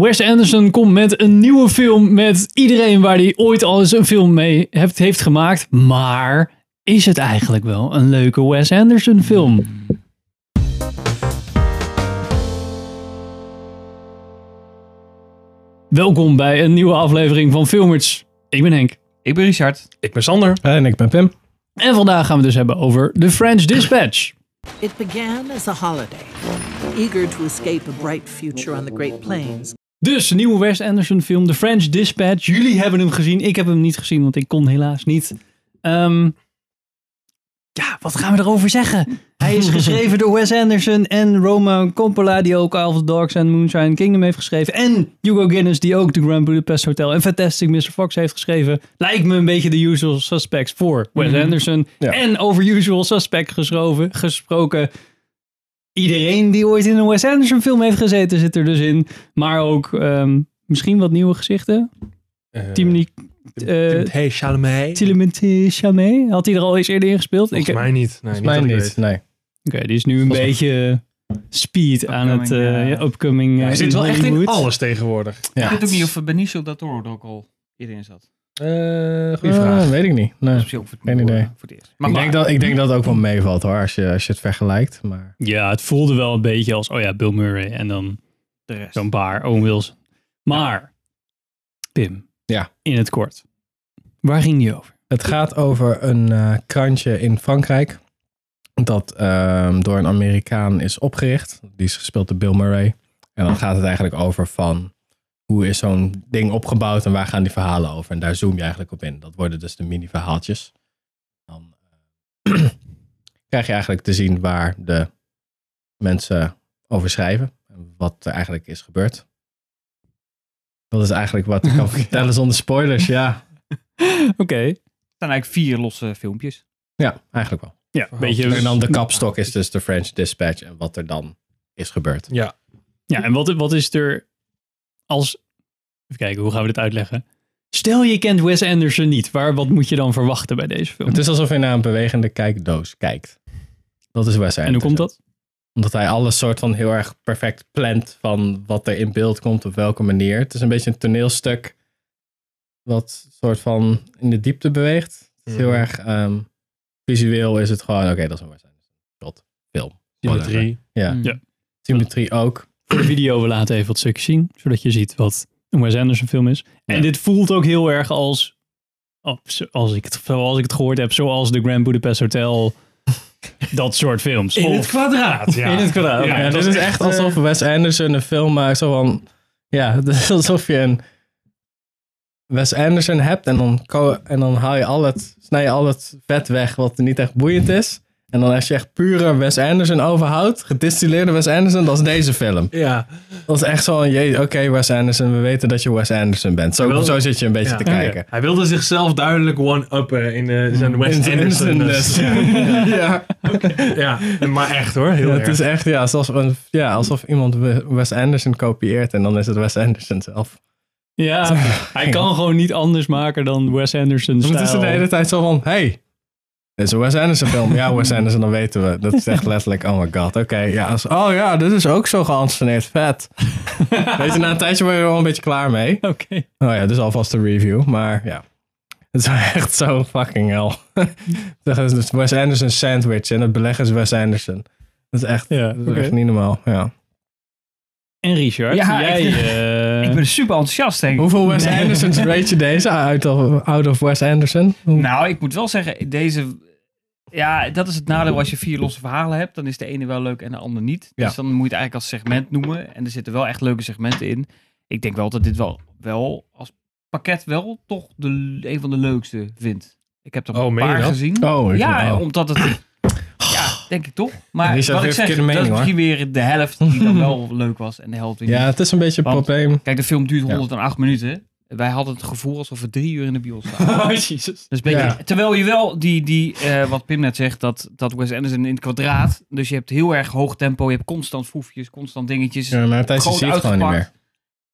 Wes Anderson komt met een nieuwe film met iedereen waar hij ooit al eens een film mee heeft, heeft gemaakt. Maar is het eigenlijk wel een leuke Wes Anderson film? Welkom bij een nieuwe aflevering van Filmers. Ik ben Henk. Ik ben Richard. Ik ben Sander. En ik ben Pim. En vandaag gaan we dus hebben over The French Dispatch. It began as a holiday, eager to escape a bright future on the Great Plains. Dus, nieuwe Wes Anderson film, The French Dispatch. Jullie hebben hem gezien. Ik heb hem niet gezien, want ik kon helaas niet. Ehm, ja, wat gaan we erover zeggen? Hij is geschreven door Wes Anderson en Roman Coppola, die ook Isle of the Dogs en Moonshine Kingdom heeft geschreven. En Hugo Guinness, die ook The Grand Budapest Hotel en Fantastic Mr. Fox heeft geschreven. Lijkt me een beetje de usual suspects voor Wes Anderson. Ja. En over usual suspect gesproken, gesproken. Iedereen die ooit in een Wes Anderson film heeft gezeten zit er dus in. Maar ook ehm, misschien wat nieuwe gezichten. Timothy eh, hey, Chalamet. Timothée Chalamet. Had hij er al eens eerder in gespeeld? Volgens Ik- mij niet. Nee, Volgens niet mij niet. Nee. Oké, die is nu een Volgens beetje speed aan het Upcoming, eh, ja. ja, upcoming. eh, Hij zit wel echt in alles tegenwoordig. Ja. Ik weet ook niet of Benicio del Toro er ook al eerder in zat. Eh goeie Eh, vraag. weet ik niet. Nee. Geen idee. Voor het eerst. Maar ik, maar, denk dat, ik denk dat het ook wel meevalt hoor, als je, als je het vergelijkt. Maar Ja, het voelde wel een beetje als, oh ja, Bill Murray en dan de rest. zo'n paar, Owen Wilson. Maar, Pim. Ja. In het kort. Waar ging die over? het gaat over een eh, krantje in Frankrijk. Dat ehm, door een Amerikaan is opgericht. Die is gespeeld door Bill Murray. En dan gaat het eigenlijk over van hoe is zo'n ding opgebouwd en waar gaan die verhalen over. En daar zoom je eigenlijk op in. Dat worden dus de mini-verhaaltjes. Dan eh, krijg je eigenlijk te zien waar de mensen over schrijven. En wat er eigenlijk is gebeurd. Dat is eigenlijk wat ik kan vertellen zonder spoilers. Ja, Oké. Er zijn eigenlijk vier losse filmpjes. ja eigenlijk wel. Ja, een beetje. En dan de kapstok is dus de French Dispatch en wat er dan is gebeurd. Ja. Ja, en wat, wat is er als... Even kijken, hoe gaan we dit uitleggen? Stel je kent Wes Anderson niet. Waar, wat moet je dan verwachten bij deze film? Het is alsof je naar een bewegende kijkdoos kijkt. Dat is Wes en hoe Anderson. komt dat? Omdat hij alles soort van heel erg perfect plant van wat er in beeld komt op welke manier. Het is een beetje een toneelstuk wat soort van in de diepte beweegt. Het is heel Mhm. erg ehm, visueel is het gewoon, oké, dat is een Wes Anderson shot, film. Symmetrie. Ja. Mm. Ja. Symmetrie ook. Voor de video, we laten even wat stukjes zien. Zodat je ziet wat een Wes Anderson film is. En Ja. dit voelt ook heel erg als... oh, zoals, ik het, zoals ik het gehoord heb. Zoals de Grand Budapest Hotel. dat soort films. In het kwadraat, ja. In het kwadraat. Ja. Ja, dat dit is echt, echt alsof eh, Wes Anderson een film maakt. Zo van, ja, alsof je een Wes Anderson hebt en dan, en dan haal je al het, snij je al het vet weg wat niet echt boeiend is. En dan als je echt pure Wes Anderson overhoudt, gedistilleerde Wes Anderson, dat is deze film. Ja. Dat is echt zo van, jee, oké Wes Anderson, we weten dat je Wes Anderson bent. Zo, zo zit je een beetje Ja. te kijken. Hij wilde zichzelf duidelijk one-uppen in eh, zijn Wes In zijn Anderson. Anderson-ness. ja. ja. ja, maar echt hoor. Heel Ja, erg. het is echt ja, alsof, een, ja, alsof iemand We- Wes Anderson kopieert en dan is het Wes Anderson zelf. Ja, hij kan gewoon niet anders maken dan Wes Anderson Dan is de hele tijd zo van, hey, is een Wes Anderson film. Ja, Wes Anderson, dan weten we. Dat is echt letterlijk, oh my god, oké. ja, als- oh ja, dit is ook zo geanceneerd, vet. Weet je, na een tijdje word je er wel een beetje klaar mee. Oké. Oh ja, dus alvast de review, maar ja. Het is echt zo fucking hell. Dat is dus Wes Anderson sandwich en het beleg is Wes Anderson. Dat is echt, Ja, dat is echt niet normaal, ja. En Richard, Ja, jij... ik- eh, ik ben super enthousiast, denk ik. Hoeveel Wes Andersons rate je deze out of, out of Wes Anderson? Hoe- Nou, ik moet wel zeggen, deze... Ja, dat is het nadeel als je vier losse verhalen hebt. Dan is de ene wel leuk en de ander niet. Ja. Dus dan moet je het eigenlijk als segment noemen. En er zitten wel echt leuke segmenten in. Ik denk wel dat dit wel, wel als pakket wel toch de, een van de leukste vind. Ik heb er Oh, een paar gezien. Oh, ik ja, oh. omdat het... Ja, denk ik toch. Maar wat ik zeg, dat is misschien weer de helft die dan wel leuk was. En de helft weer niet. Ja, het is een beetje een probleem. Kijk, de film duurt Ja. 108 minuten. Wij hadden het gevoel alsof we drie uur in de bios zaten. Oh, jezus. Dus een beetje, Ja. Terwijl je wel die, die eh, wat Pim net zegt, dat, dat Wes Anderson in het kwadraat. Dus je hebt heel erg hoog tempo, je hebt constant foefjes, constant dingetjes. Ja, maar tijdens je groot ziet het gewoon niet meer. uitgepakt.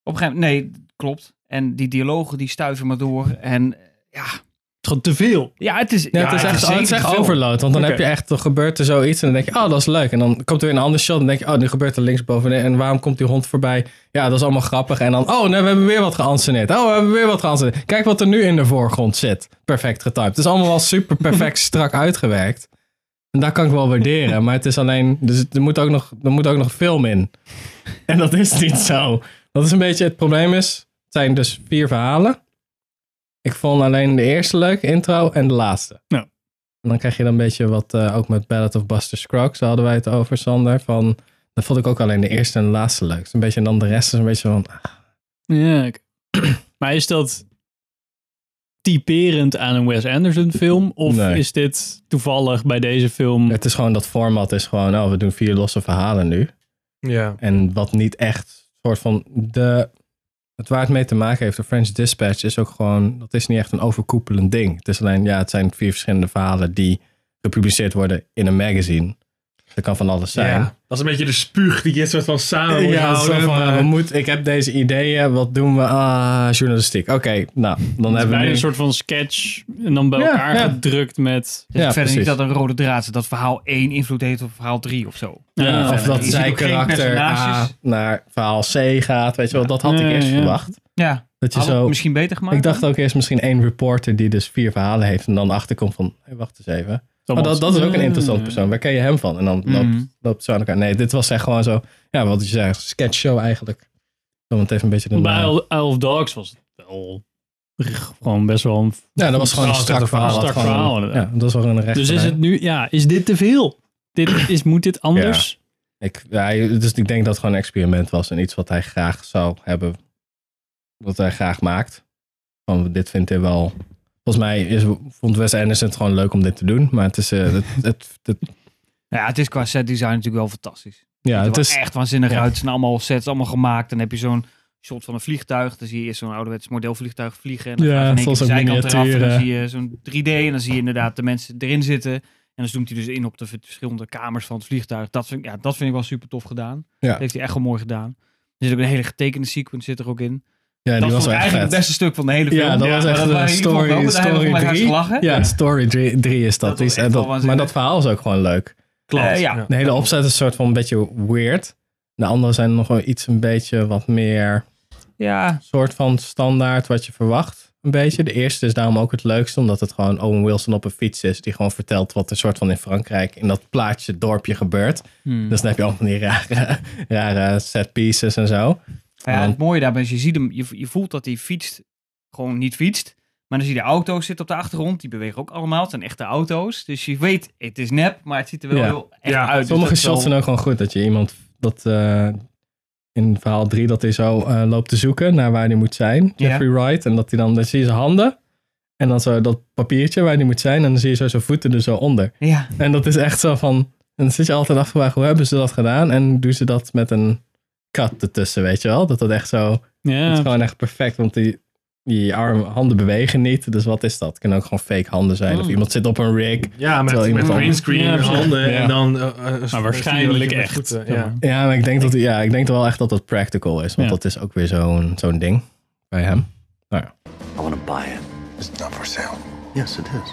Op een gegeven moment, nee, klopt. En die dialogen die stuiven maar door. En eh, ja, is gewoon te veel. Ja, het is, Ja, het is echt, het is zeker echt overload. Want dan heb je echt, er gebeurt er zoiets en dan denk je, oh, dat is leuk. En dan komt er weer een ander shot en dan denk je, oh, nu gebeurt er linksbovenin. En waarom komt die hond voorbij? Ja, dat is allemaal grappig. En dan, oh, nee, we hebben weer wat geanceneerd. Oh, we hebben weer wat geanceneerd. Kijk wat er nu in de voorgrond zit. Perfect getyped. Het is allemaal wel super perfect strak uitgewerkt. En daar kan ik wel waarderen. Maar het is alleen, dus er moet ook nog, er moet ook nog film in. En dat is niet zo. Dat is een beetje het probleem is. Het zijn dus vier verhalen. Ik vond alleen de eerste leuk, intro, en de laatste. Ja. En dan krijg je dan een beetje wat, eh, ook met Ballad of Buster Scruggs, daar hadden wij het over, Sander. Van, dan vond ik ook alleen de eerste en de laatste leuk. Een beetje, en dan de rest is een beetje van, ah, Ja, oké. maar is dat typerend aan een Wes Anderson film? Of Nee. is dit toevallig bij deze film? het is gewoon, dat format is gewoon, oh, we doen vier losse verhalen nu. Ja. En wat niet echt soort van de. Het waar het mee te maken heeft, de French Dispatch, is ook gewoon. Dat is niet echt een overkoepelend ding. Het is alleen, ja, het zijn vier verschillende verhalen die gepubliceerd worden in een magazine. Dat kan van alles zijn. Ja. Dat is een beetje de spuug die je soort van samen moet Ja, houden. zo van, maar- we moeten, ik heb deze ideeën, wat doen we? Ah, journalistiek. Oké, nou, dan hebben we nu... een soort van sketch en dan bij Ja, elkaar ja. gedrukt met... Dus Ja, verder precies. niet dat een rode draad zit. Dat verhaal 1 invloed heeft op verhaal 3 of zo. Ja, Ja, of dat je ziet zij ook geen karakter A naar verhaal C gaat, weet je wel. Dat had Ja, ik eerst ja. verwacht. Ja, Dat je had zo... misschien beter gemaakt. Ik dacht ook eerst misschien één reporter die dus vier verhalen heeft en dan achterkomt van, hey, wacht eens even. Maar dat, dat is ook een interessant persoon. Waar ken je hem van? En dan loopt, Mhm. loopt aan elkaar. Nee, dit was echt gewoon zo, ja, wat je zegt, sketchshow eigenlijk. Want het heeft een beetje de Bij. Isle of Dogs was het wel gewoon best wel een... Ja, dat was gewoon een Strak verhaal. strak verhaal. Ja, dat was wel een recht. Dus is het nu... Ja, is dit te veel? Dit is, moet dit anders? Ik, ja, dus ik denk dat het gewoon een experiment was en iets wat hij graag zou hebben, wat hij graag maakt. Van, dit vindt hij wel. Volgens mij is, vond Wes Anderson het gewoon leuk om dit te doen, maar het is, eh, het, het, het- Ja, het is qua set design natuurlijk wel fantastisch. ja, Het het is echt waanzinnig ja. uit. Het zijn allemaal sets, allemaal gemaakt. Dan heb je zo'n shot van een vliegtuig. Dan zie je eerst zo'n ouderwets modelvliegtuig vliegen. En dan Ja, gaat in één zoals de een zijkant eraf. En dan zie je zo'n 3D. En dan zie je inderdaad de mensen erin zitten. En dan zoomt hij dus in op de verschillende kamers van het vliegtuig. Dat vind, ik- ja, dat vind ik wel super tof gedaan. Ja. Dat heeft hij echt wel mooi gedaan. Er zit ook een hele getekende sequence zit er ook in. Ja, die dat was ik echt eigenlijk vet. het beste stuk van de hele film. Ja, dat was echt een story, story goede 3. lachen. Ja, story 3 is dat. Dat Die was is- dat, maar dat verhaal is ook gewoon leuk. Klopt. Ja. De hele opzet is een soort van een beetje weird. De andere zijn nog wel iets een beetje wat meer Ja, soort van standaard wat je verwacht. Een beetje. De eerste is daarom ook het leukste, omdat het gewoon Owen Wilson op een fiets is. Die gewoon vertelt wat er soort van in Frankrijk in dat plaatje, dorpje gebeurt. Hmm. Dus dan heb je allemaal die rare, rare set pieces en zo. Ja, het mooie daarbij is, je ziet hem, je, je voelt dat hij fietst, gewoon niet fietst. Maar dan zie je de auto's zitten op de achtergrond, die bewegen ook allemaal. Het zijn echte auto's. Dus je weet, het is nep, maar het ziet er wel Ja. heel echt Ja, uit. Dus Sommige wel- shots zijn ook gewoon goed. Dat je iemand dat eh, in verhaal 3 dat hij zo eh, loopt te zoeken naar waar hij moet zijn. Ja. Jeffrey Wright. En dat hij dan, dan zie je zijn handen. En dan zo dat papiertje waar hij moet zijn. En dan zie je zo zijn voeten er zo onder. Ja, En dat is echt zo van. En dan zit je altijd af te vragen, hoe hebben ze dat gedaan? En doen ze dat met een cut ertussen, weet je wel? Dat dat echt zo. Het Ja, is gewoon echt perfect, want die, die armen, handen bewegen niet. Dus wat is dat? Het kunnen ook gewoon fake handen zijn. Of Oh. iemand zit op een rig. Ja, met, met iemand greenscreen Ja, handen Ja. en dan... eh, eh, waarschijnlijk echt. voeten, Ja. maar. Ja, maar ik denk, dat, ja, ik denk wel echt dat dat practical is. Want Ja. dat is ook weer zo'n zo'n ding bij hem. I want to buy it. It's not for sale. Yes, it is.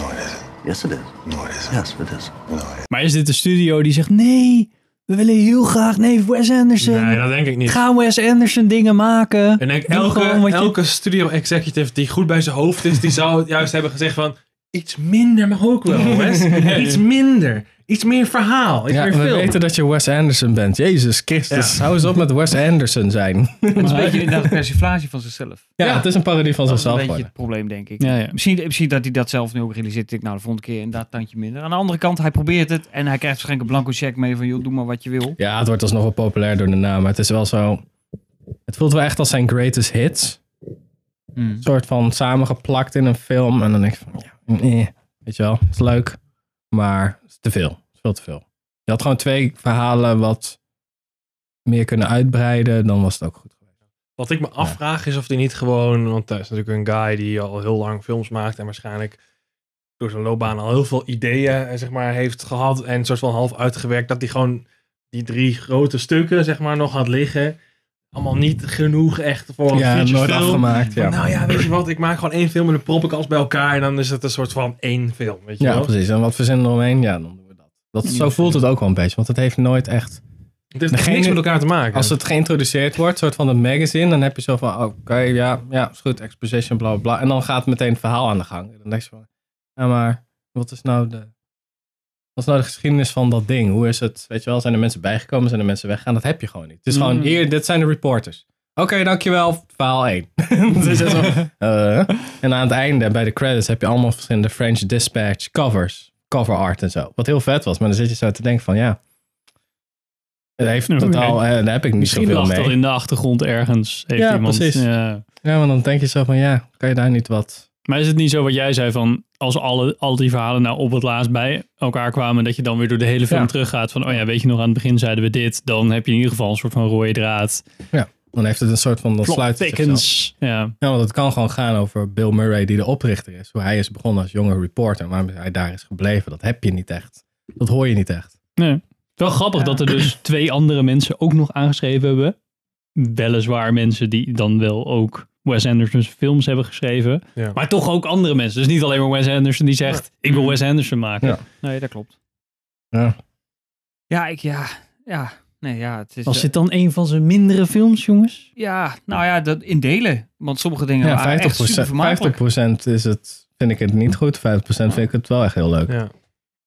No, it isn't. Yes, it is. No, it isn't. Yes, it is. No, it Maar is dit de studio die zegt, nee, we willen heel graag, nee, Wes Anderson. Nee, dat denk ik niet. Ga Wes Anderson dingen maken. En denk, elke, je- elke studio executive die goed bij zijn hoofd is, die zou juist hebben gezegd van... Iets minder mag ook wel, Wes. Iets minder. Iets meer verhaal. Iets Ja, meer we film. weten dat je Wes Anderson bent. Jezus Christus, hou eens op met Wes Anderson zijn. het is een beetje inderdaad een persiflage van zichzelf. Ja, Ja. het is een parodie van Dat is een zichzelf beetje het probleem, denk ik. Ja, ja. Misschien, misschien dat hij dat zelf nu ook realiseert. Ik, nou, de volgende keer inderdaad tandje minder. Aan de andere kant, hij probeert het. En hij krijgt waarschijnlijk een blanco check mee van, joh, doe maar wat je wil. Ja, het wordt alsnog wel populair door de naam. Maar het is wel zo... Het voelt wel echt als zijn greatest hits. Hmm. Een soort van samengeplakt in een film. En dan denk ik van, ja, eh, weet je wel, het is leuk. Maar het is te veel. Het is veel te veel. Je had gewoon twee verhalen wat meer kunnen uitbreiden. Dan was het ook goed geweest. Wat ik me afvraag is of hij niet gewoon... Want hij is natuurlijk een guy die al heel lang films maakt. En waarschijnlijk door zijn loopbaan al heel veel ideeën eh, zeg maar, heeft gehad. En soort van half uitgewerkt. Dat hij gewoon die drie grote stukken zeg maar, nog had liggen. Allemaal niet genoeg echt voor een Ja, feature nooit film. afgemaakt. Nou ja, weet je wat, ik maak gewoon één film en dan prop ik alles bij elkaar en dan is het een soort van één film, weet je ja, wel? precies. En wat verzinnen we eromheen? Ja, dan doen we dat. dat zo voelt het ook wel een beetje. Want het heeft nooit echt... Het heeft Degene- niks met elkaar te maken. Als het geïntroduceerd wordt, soort van een magazine, dan heb je zo van, oké, ja, ja, is goed, exposition, bla, bla, bla. En dan gaat meteen het verhaal aan de gang. En dan denk je van, ja, maar wat is nou de, is nou de geschiedenis van dat ding? Hoe is het, weet je wel, zijn er mensen bijgekomen, zijn er mensen weggegaan? Dat heb je gewoon niet. Het is gewoon, Mm. hier, dit zijn de reporters. Oké, dankjewel, verhaal 1. dus zo, eh, en aan het einde, bij de credits, heb je allemaal verschillende French Dispatch covers, cover art en zo. Wat heel vet was, maar dan zit je zo te denken van, ja, het heeft totaal, eh, daar heb ik niet Misschien zoveel mee. dat in de achtergrond ergens. Heeft Ja, iemand, precies. Ja. Ja, maar dan denk je zo van, ja, kan je daar niet wat... Maar is het niet zo wat jij zei van als alle, al die verhalen nou op het laatst bij elkaar kwamen, dat je dan weer door de hele film Ja. teruggaat van, oh ja, weet je nog, aan het begin zeiden we dit, dan heb je in ieder geval een soort van rode draad. Dan heeft het een soort van, dan sluit het. Ja. Ja, want het kan gewoon gaan over Bill Murray, die de oprichter is. Hoe hij is begonnen als jonge reporter, maar hij daar is gebleven. Dat heb je niet echt. Dat hoor je niet echt. Nee. Wel grappig dat er dus twee andere mensen ook nog aangeschreven hebben. Weliswaar mensen die dan wel ook Wes Anderson's films hebben geschreven. Ja. Maar toch ook andere mensen. Dus niet alleen maar Wes Anderson die zegt, ik wil Wes Anderson maken. Ja. Nee, dat klopt. Ja. Ja, ik, ja, ja. Nee, ja, het is... Was eh, dit dan een van zijn mindere films, jongens? Ja, nou ja, dat in delen. Want sommige dingen Ja, waren echt 50%, super vermakelijk. 50% is het, vind ik het niet goed. 50% vind ik het wel echt heel leuk. Ja.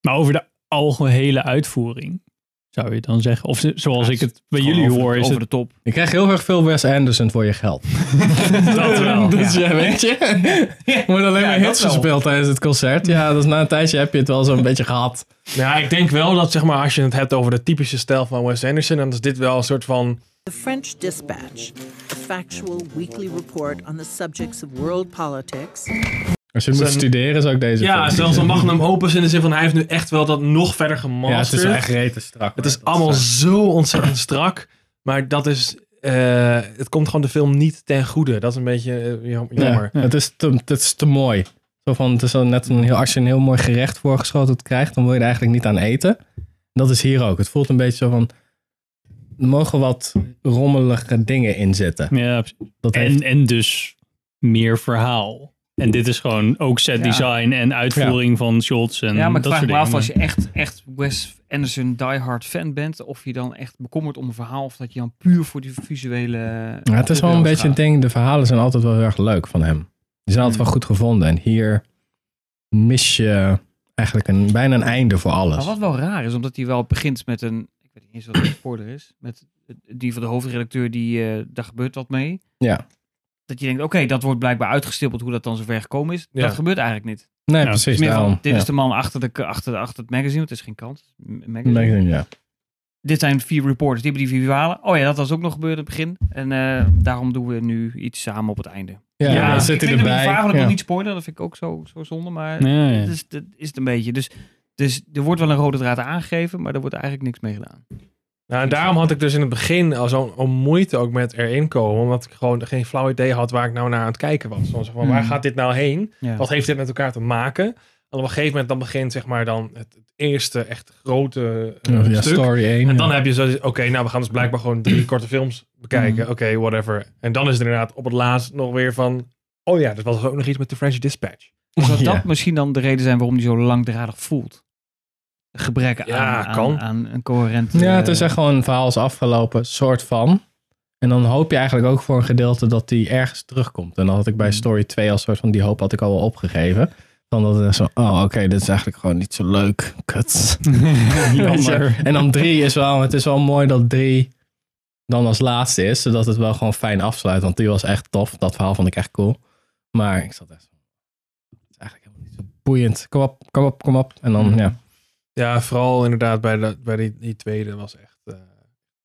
Maar over de algehele uitvoering, zou je dan zeggen? Of zoals Ja, ik het bij jullie over, hoor, is over het de top. Je krijgt heel erg veel Wes Anderson voor je geld. dat wel. Dus ja, weet je. Er worden alleen Ja, maar hits wel. gespeeld tijdens het concert. Ja, dus na een tijdje heb je het wel zo'n beetje gehad. Ja, ik denk wel dat zeg maar, als je het hebt over de typische stijl van Wes Anderson, dan is dit wel een soort van. The French Dispatch, a factual weekly report on the subjects of world politics, Als je moet studeren, zou ik deze Ja, zelfs een magnum opus in de zin van hij heeft nu echt wel dat nog verder Ja, het gemasterd. is echt rete strak. Het is allemaal zo ontzettend strak. Maar dat is. eh, het komt gewoon de film niet ten goede. Dat is een beetje eh, jam- jammer. Ja, Het, is te, het is te mooi. Zo van, het is zo net een heel, als je een heel mooi gerecht voorgeschoten krijgt, dan wil je er eigenlijk niet aan eten. Dat is hier ook. Het voelt een beetje zo van, er mogen wat rommelige dingen in zitten. Ja. Dat en, heeft, en dus meer verhaal. En dit is gewoon ook set Ja. design en uitvoering van shots en Ja, maar ik dat vraag me af als je echt, echt Wes Anderson diehard fan bent, of je dan echt bekommert om een verhaal, of dat je dan puur voor die visuele... ja, het is wel een beetje een ding, de verhalen zijn altijd wel heel erg leuk van hem. Die zijn altijd Hmm. wel goed gevonden. En hier mis je eigenlijk een, bijna een einde voor alles. Maar wat wel raar is, omdat hij wel begint met een, ik weet niet eens wat een spoiler is, met die van de hoofdredacteur, die, eh, daar gebeurt wat mee. Ja. Dat je denkt, oké, dat wordt blijkbaar uitgestippeld hoe dat dan zover gekomen is. Ja. Dat gebeurt eigenlijk niet. Nee, Ja, Het precies. meer van, dit ja. is de man achter, de, achter, achter het magazine, het is geen krant. het een magazine. Magazine, ja. Dit zijn vier reporters, die hebben die vier verhalen. Oh ja, dat was ook nog gebeurd in het begin. En eh, daarom doen we nu iets samen op het einde. Ja, zit hij erbij. want ik Ja. wil niet spoileren. Dat vind ik ook zo, zo zonde. Maar Ja, ja. dat, is, dat is het een beetje. Dus, dus er wordt wel een rode draad aangegeven, maar er wordt eigenlijk niks mee gedaan. Nou, en daarom had ik dus in het begin al zo'n moeite ook met erin komen. Omdat ik gewoon geen flauw idee had waar ik nou naar aan het kijken was. Zo van, waar Hmm. gaat dit nou heen? Ja. Wat heeft dit met elkaar te maken? En op een gegeven moment dan begint zeg maar dan het, eerste echt grote eh, Ja, stuk. story 1. En dan heb je zo, oké, nou we gaan dus blijkbaar gewoon drie korte films bekijken. Mhm. Oké, whatever. En dan is het inderdaad op het laatst nog weer van, oh ja, dat was ook nog iets met de French Dispatch. Zou Ja. dat misschien dan de reden zijn waarom die zo langdradig voelt? Gebrek Ja, aan, kan. aan, aan een coherent... Ja, het eh, is echt gewoon een verhaal is afgelopen, soort van. En dan hoop je eigenlijk ook voor een gedeelte dat die ergens terugkomt. En dan had ik bij Hmm. Story 2 als soort van die hoop had ik al wel opgegeven. Dan dat het zo, oh oké, dit is eigenlijk gewoon niet zo leuk. Kut. En dan drie is wel, het is wel mooi dat drie dan als laatste is. Zodat het wel gewoon fijn afsluit. Want die was echt tof. Dat verhaal vond ik echt cool. Maar ik zat echt zo, het is eigenlijk helemaal niet zo boeiend. Kom op, kom op, kom op. En dan, Mhm. ja. Ja, vooral inderdaad bij, de, bij die, die tweede was echt eh,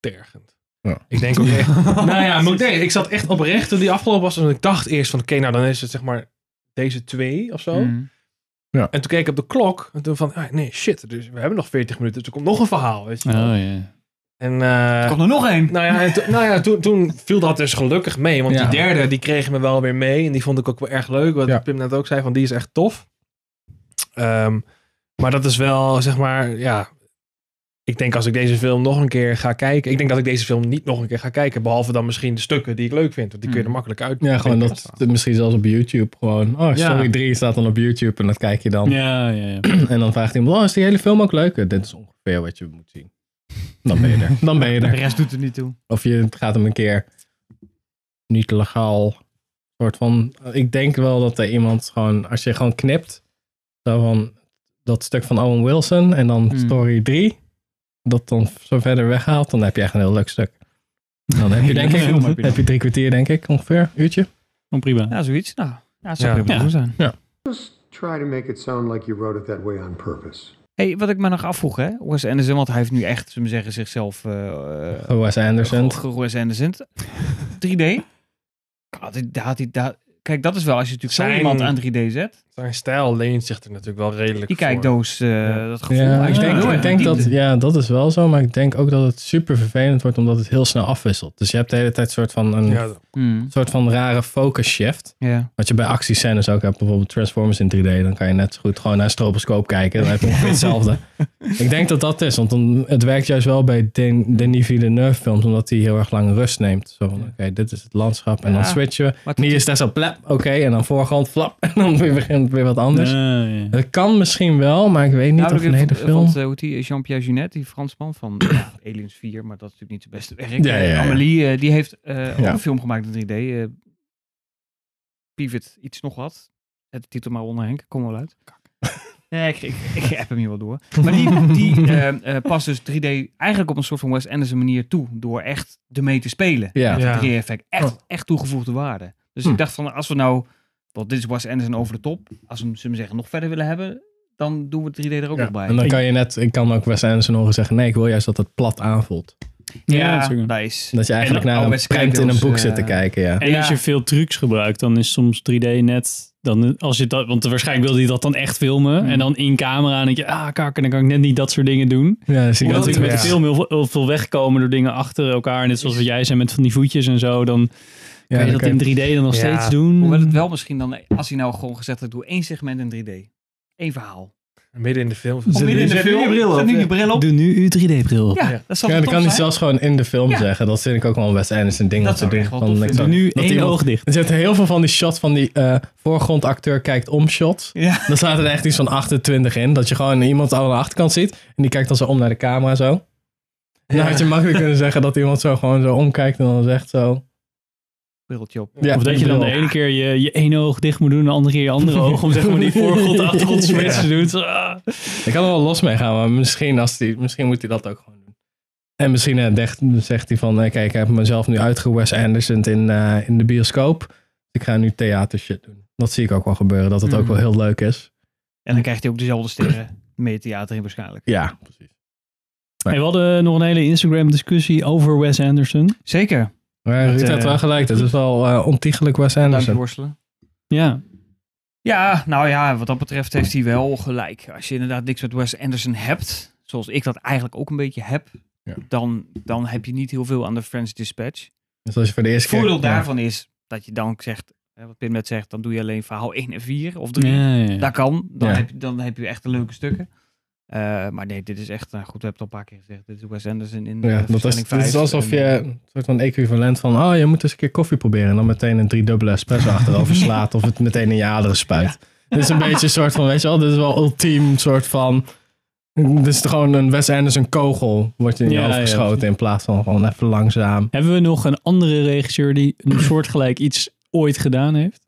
tergend. Ja. Ik denk ook echt. nou ja, maar ik, denk, ik zat echt oprecht toen die afgelopen was. En ik dacht eerst van, oké, nou dan is het zeg maar deze twee of zo. mm. En toen keek ik op de klok. En toen van, ah, nee, shit. Dus we hebben nog 40 minuten. Dus er komt nog een verhaal, weet je Oh ja. En, eh, Er komt er nog één. nou ja, en to- nou ja toen, toen viel dat dus gelukkig mee. Want Ja. die derde, die kregen me wel weer mee. En die vond ik ook wel erg leuk. Wat Ja. Pim net ook zei, van die is echt tof. Ehm, maar dat is wel, zeg maar, ja... ik denk als ik deze film nog een keer ga kijken. Ik denk dat ik deze film niet nog een keer ga kijken. Behalve dan misschien de stukken die ik leuk vind. Want die kun je er makkelijk uit. Ja, gewoon dat, misschien zelfs op YouTube. Gewoon, oh, Story Ja. 3 staat dan op YouTube en dat kijk je dan. Ja, ja, ja. En dan vraagt iemand, oh, is die hele film ook leuk? Dit is ongeveer wat je moet zien. Dan ben je er. Dan ben je De er. rest doet er niet toe. Of je gaat hem een keer niet legaal soort van. Ik denk wel dat er iemand gewoon, als je gewoon knipt, zo van dat stuk van Owen Wilson en dan Hmm. story 3, dat dan zo verder weghaalt, dan heb je echt een heel leuk stuk. Dan heb je denk ik, heb je dan. heb je drie kwartier denk ik ongeveer, uurtje. Oh, prima. Ja, zoiets. Nou, ja, dat zou Ja. prima Ja. zijn. Just try to make it sound like you wrote it that way on purpose. Hey, wat ik me nog afvroeg, hè? Wes Anderson, want hij heeft nu echt, zullen we zeggen, zichzelf... eh eh, Wes Anderson. Wes Anderson. 3D. Had hij, daar had hij, daar, kijk, dat is wel, als je natuurlijk zo iemand aan 3D zet. Zijn stijl leent zich er natuurlijk wel redelijk Die voor. kijkdoos, eh, dat gevoel. Ja, hij ik denk, ik denk dat, ja, dat is wel zo, maar ik denk ook dat het super vervelend wordt omdat het heel snel afwisselt. Dus je hebt de hele tijd soort van een Ja, Hmm, soort van rare focus shift. ja. Wat je bij actiescènes ook hebt, bijvoorbeeld Transformers in 3D, dan kan je net zo goed gewoon naar een stroboscoop kijken. Dan heb je ongeveer hetzelfde. ik denk dat dat is, want dan, het werkt juist wel bij Den- Denis Villeneuve films, omdat hij heel erg lang rust neemt. Zo van, oké, dit is het landschap en dan Ja, switchen we. Maar Nu is het zo plap, oké, en dan voorgrond, flap, en dan weer weer wat anders. Ja, ja. Het kan misschien wel, maar ik weet niet Nou, of een hele film... Vond, eh, hoe heet die, Jean-Pierre Junet, die Fransman van ja, Aliens 4, maar dat is natuurlijk niet zijn beste werk. Ja, ja, ja. Amelie, eh, die heeft eh, ook een film gemaakt in 3D. eh Pivot, iets nog wat. De titel maar onder Henk, kom wel uit. Nee, ik, ik, hem hier wel door. Maar die, die eh, eh, past dus 3D eigenlijk op een soort van Wes Anderson manier toe. Door echt ermee te spelen. Ja. Met Ja. het 3D-effect. Echt, Oh. echt toegevoegde waarde. Dus Hm. ik dacht van, als we nou... Want dit is Wes Anderson over de top. Als we hem, zullen we zeggen, nog verder willen hebben... Dan doen we 3D er ook Ja, nog bij. En dan kan je net, ik kan ook Wes Anderson horen zeggen, nee, ik wil juist dat het plat aanvoelt. Ja, nice. Dat je eigenlijk En naar een prent in een kijkdoos, boek eh, zit te kijken, ja. En Ja. als je veel trucs gebruikt, dan is soms 3D net. Dan, als je dat, want waarschijnlijk wil hij dat dan echt filmen. Hmm. En dan in camera. En denk je, ah, kak, en dan kan ik net niet dat soort dingen doen. Ja, dus Omdat had ik met ja. de film heel, veel- heel veel wegkomen door dingen achter elkaar. Net zoals wat jij zei met van die voetjes en zo. Dan kan je dat in 3D dan nog Ja. steeds doen. Hoewel het wel misschien dan... Als hij nou gewoon gezegd had, doe één segment in 3D. Eén verhaal. Midden in de film. Midden in de film. je bril Zet op, nu ja. je bril op. Doe nu uw 3D-bril op. Ja, Ja. dat zal Ja, dan kan hij zelfs gewoon in de film Ja. zeggen. Dat vind ik ook wel een Wes Anderson ding Dat ik doen. Van, ik Doe nu dat één iemand- oog dicht. Er zitten heel veel van die shots van die eh, voorgrondacteur kijkt om shots. Ja. Dan staat er echt iets van 28 in. Dat je gewoon iemand aan de achterkant ziet. En die kijkt dan zo om naar de camera zo. En dan had je makkelijk kunnen zeggen dat iemand zo gewoon zo omkijkt en dan zegt zo. Op. Ja, of dat je dan de ene keer je, je ene oog dicht moet doen. En de andere keer je andere oog. Om zeg maar die voorgrond achtergrond switch te doen. Ah. Ik kan er wel los mee gaan, maar misschien, als die, misschien moet hij dat ook gewoon doen. En misschien eh, zegt hij van, eh, kijk, ik heb mezelf nu uitgewes Anderson in, eh, in de bioscoop. Ik ga nu theater shit doen. Dat zie ik ook wel gebeuren, dat het ook Mhm. wel heel leuk is. En dan krijgt hij ook dezelfde sterren. Mee theater in waarschijnlijk. Ja, precies. Hey, we hadden nog een hele Instagram discussie over Wes Anderson. Zeker. Maar Dat, Ruud eh, heeft wel gelijk, het is wel eh, ontiegelijk Wes Anderson. worstelen. Ja, Ja, nou ja, wat dat betreft heeft hij wel gelijk. Als je inderdaad niks met Wes Anderson hebt, zoals ik dat eigenlijk ook een beetje heb, Ja. dan, dan heb je niet heel veel aan de French Dispatch. Dus als je voor de Het eerste keer... voordeel ja. daarvan is dat je dan zegt, hè, wat Pim net zegt, dan doe je alleen verhaal 1 en 4 of 3. ja, ja. Dat kan. Dan, Ja. heb je, dan heb je echt de leuke stukken. Eh, maar nee, dit is echt, nou goed, we hebben het al een paar keer gezegd. Dit is Wes Anderson in Ja, eh, dat is, versnelling het is alsof je En, een soort van equivalent van, oh, je moet eens een keer koffie proberen. En dan meteen een driedubbele espresso achterover slaat of het meteen in je aderen spuit. Dit is een beetje een soort van, weet je wel, dit is wel ultiem soort van, dit is gewoon een Wes Anderson kogel, wordt je in je Ja, hoofd ja, geschoten in plaats van gewoon even langzaam. Hebben we nog een andere regisseur die een soortgelijk iets ooit gedaan heeft?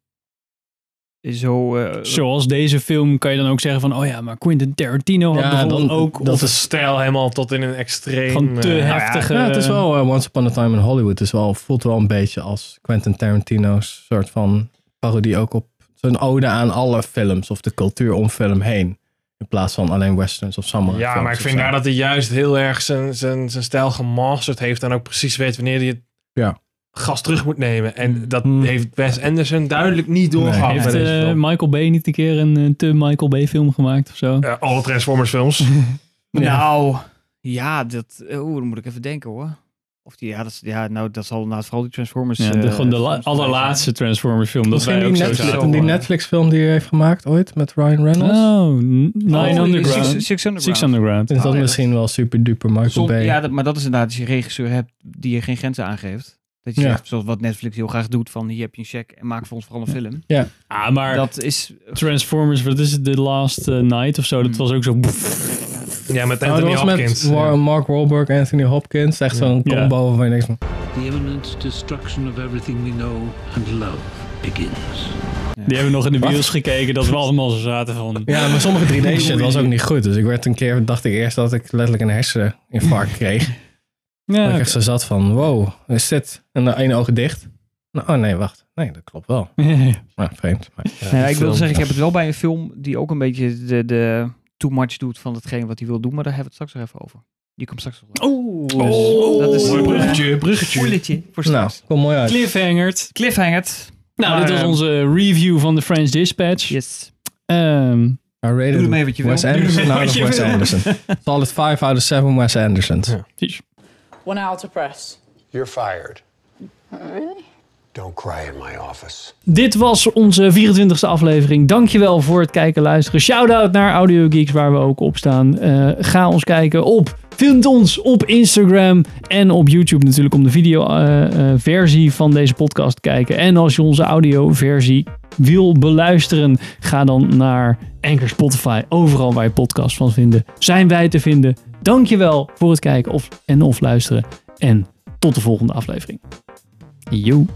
Zo, eh, Zoals deze film kan je dan ook zeggen van, oh ja, maar Quentin Tarantino had Ja, bijvoorbeeld dan- ook dat of De stijl helemaal tot in een extreem... gewoon te eh, heftige... Ja, het is wel eh, Once Upon a Time in Hollywood. Het is wel, voelt wel een beetje als Quentin Tarantino's soort van parodie ook op zo'n ode aan alle films of de cultuur om film heen. In plaats van alleen westerns of samurai Ja, films maar ik vind daar dat hij juist heel erg zijn, zijn, zijn stijl gemasterd heeft. En ook precies weet wanneer hij het Ja. Gas terug moet nemen. En dat Hmm. heeft Wes Anderson duidelijk niet doorgehad Nee, Heeft eh, film. Michael Bay niet een keer een eh, te Michael Bay film gemaakt of zo? Alle Transformers films. Nou, ja, dat, eh, oeh, dan moet ik even denken hoor. Of die, ja, dat, is- ja, nou, dat zal inderdaad vooral die Transformers... Ja, de, gewoon de la- allerlaatste Transformers film. Dat Misschien wij ook zo Netflix, zaten. die Netflix film die hij heeft gemaakt ooit met Ryan Reynolds. Oh, N- Nine Oh, Underground. Six, Six Underground. Six Underground. is dat Oh, ja, misschien wel super duper Michael Som- Bay? ja, dat, maar dat is inderdaad als je een regisseur hebt die je geen grenzen aangeeft. Dat je Ja. zegt, zoals wat Netflix heel graag doet, van hier heb je een check en maak voor ons vooral een film. Ah, maar Dat is... Transformers, wat is het? The Last eh, Night of zo? Dat Hmm. was ook zo... Ja, met Oh, dat Anthony was Hopkins. met Mark Wahlberg, Anthony Hopkins. Echt zo'n Ja. combo waarvan je denkt van... The imminent destruction of everything we know and love begins. Die hebben we nog in de bios gekeken, dat we allemaal zo zaten van... Ja, maar sommige 3D shit was ook niet goed. Dus ik werd een keer, dacht ik eerst dat ik letterlijk een herseninfarct kreeg. Ja, ik echt zo zat van, wow, is dit? En de ene oog dicht. Nou, oh nee, wacht. Nee, dat klopt wel. Maar vreemd. Maar. Nee, ik wil zeggen, ik heb het wel bij een film die ook een beetje de, de too much doet van hetgeen wat hij wil doen, maar daar hebben we het straks nog even over. Die komt straks nog. wel. Oh, dat is Mooi een bruggetje, bruggetje. Voor nou, straks. kom mooi uit. Cliffhangerd. Cliffhanged. Nou, Maar, dit was ehm, onze review van The French Dispatch. Yes. Ehm, I rated Doe ermee wat je wil. Wes Anderson wat out of je Wes. Anderson. Solid 5 out of 7 Wes Andersons. Ja. precies. One hour to press. You're fired. Don't cry in my office. Dit was onze 24e aflevering. Dankjewel voor het kijken en luisteren. Shout-out naar Audio Geeks, waar we ook op staan. Eh, ga ons kijken op. Vind ons op Instagram en op YouTube natuurlijk om de video-versie van deze podcast te kijken. En als je onze audio-versie wil beluisteren, ga dan naar Anchor Spotify. Overal waar je podcast van vinden, zijn wij te vinden. Dankjewel voor het kijken of, en of luisteren. En tot de volgende aflevering. Yo.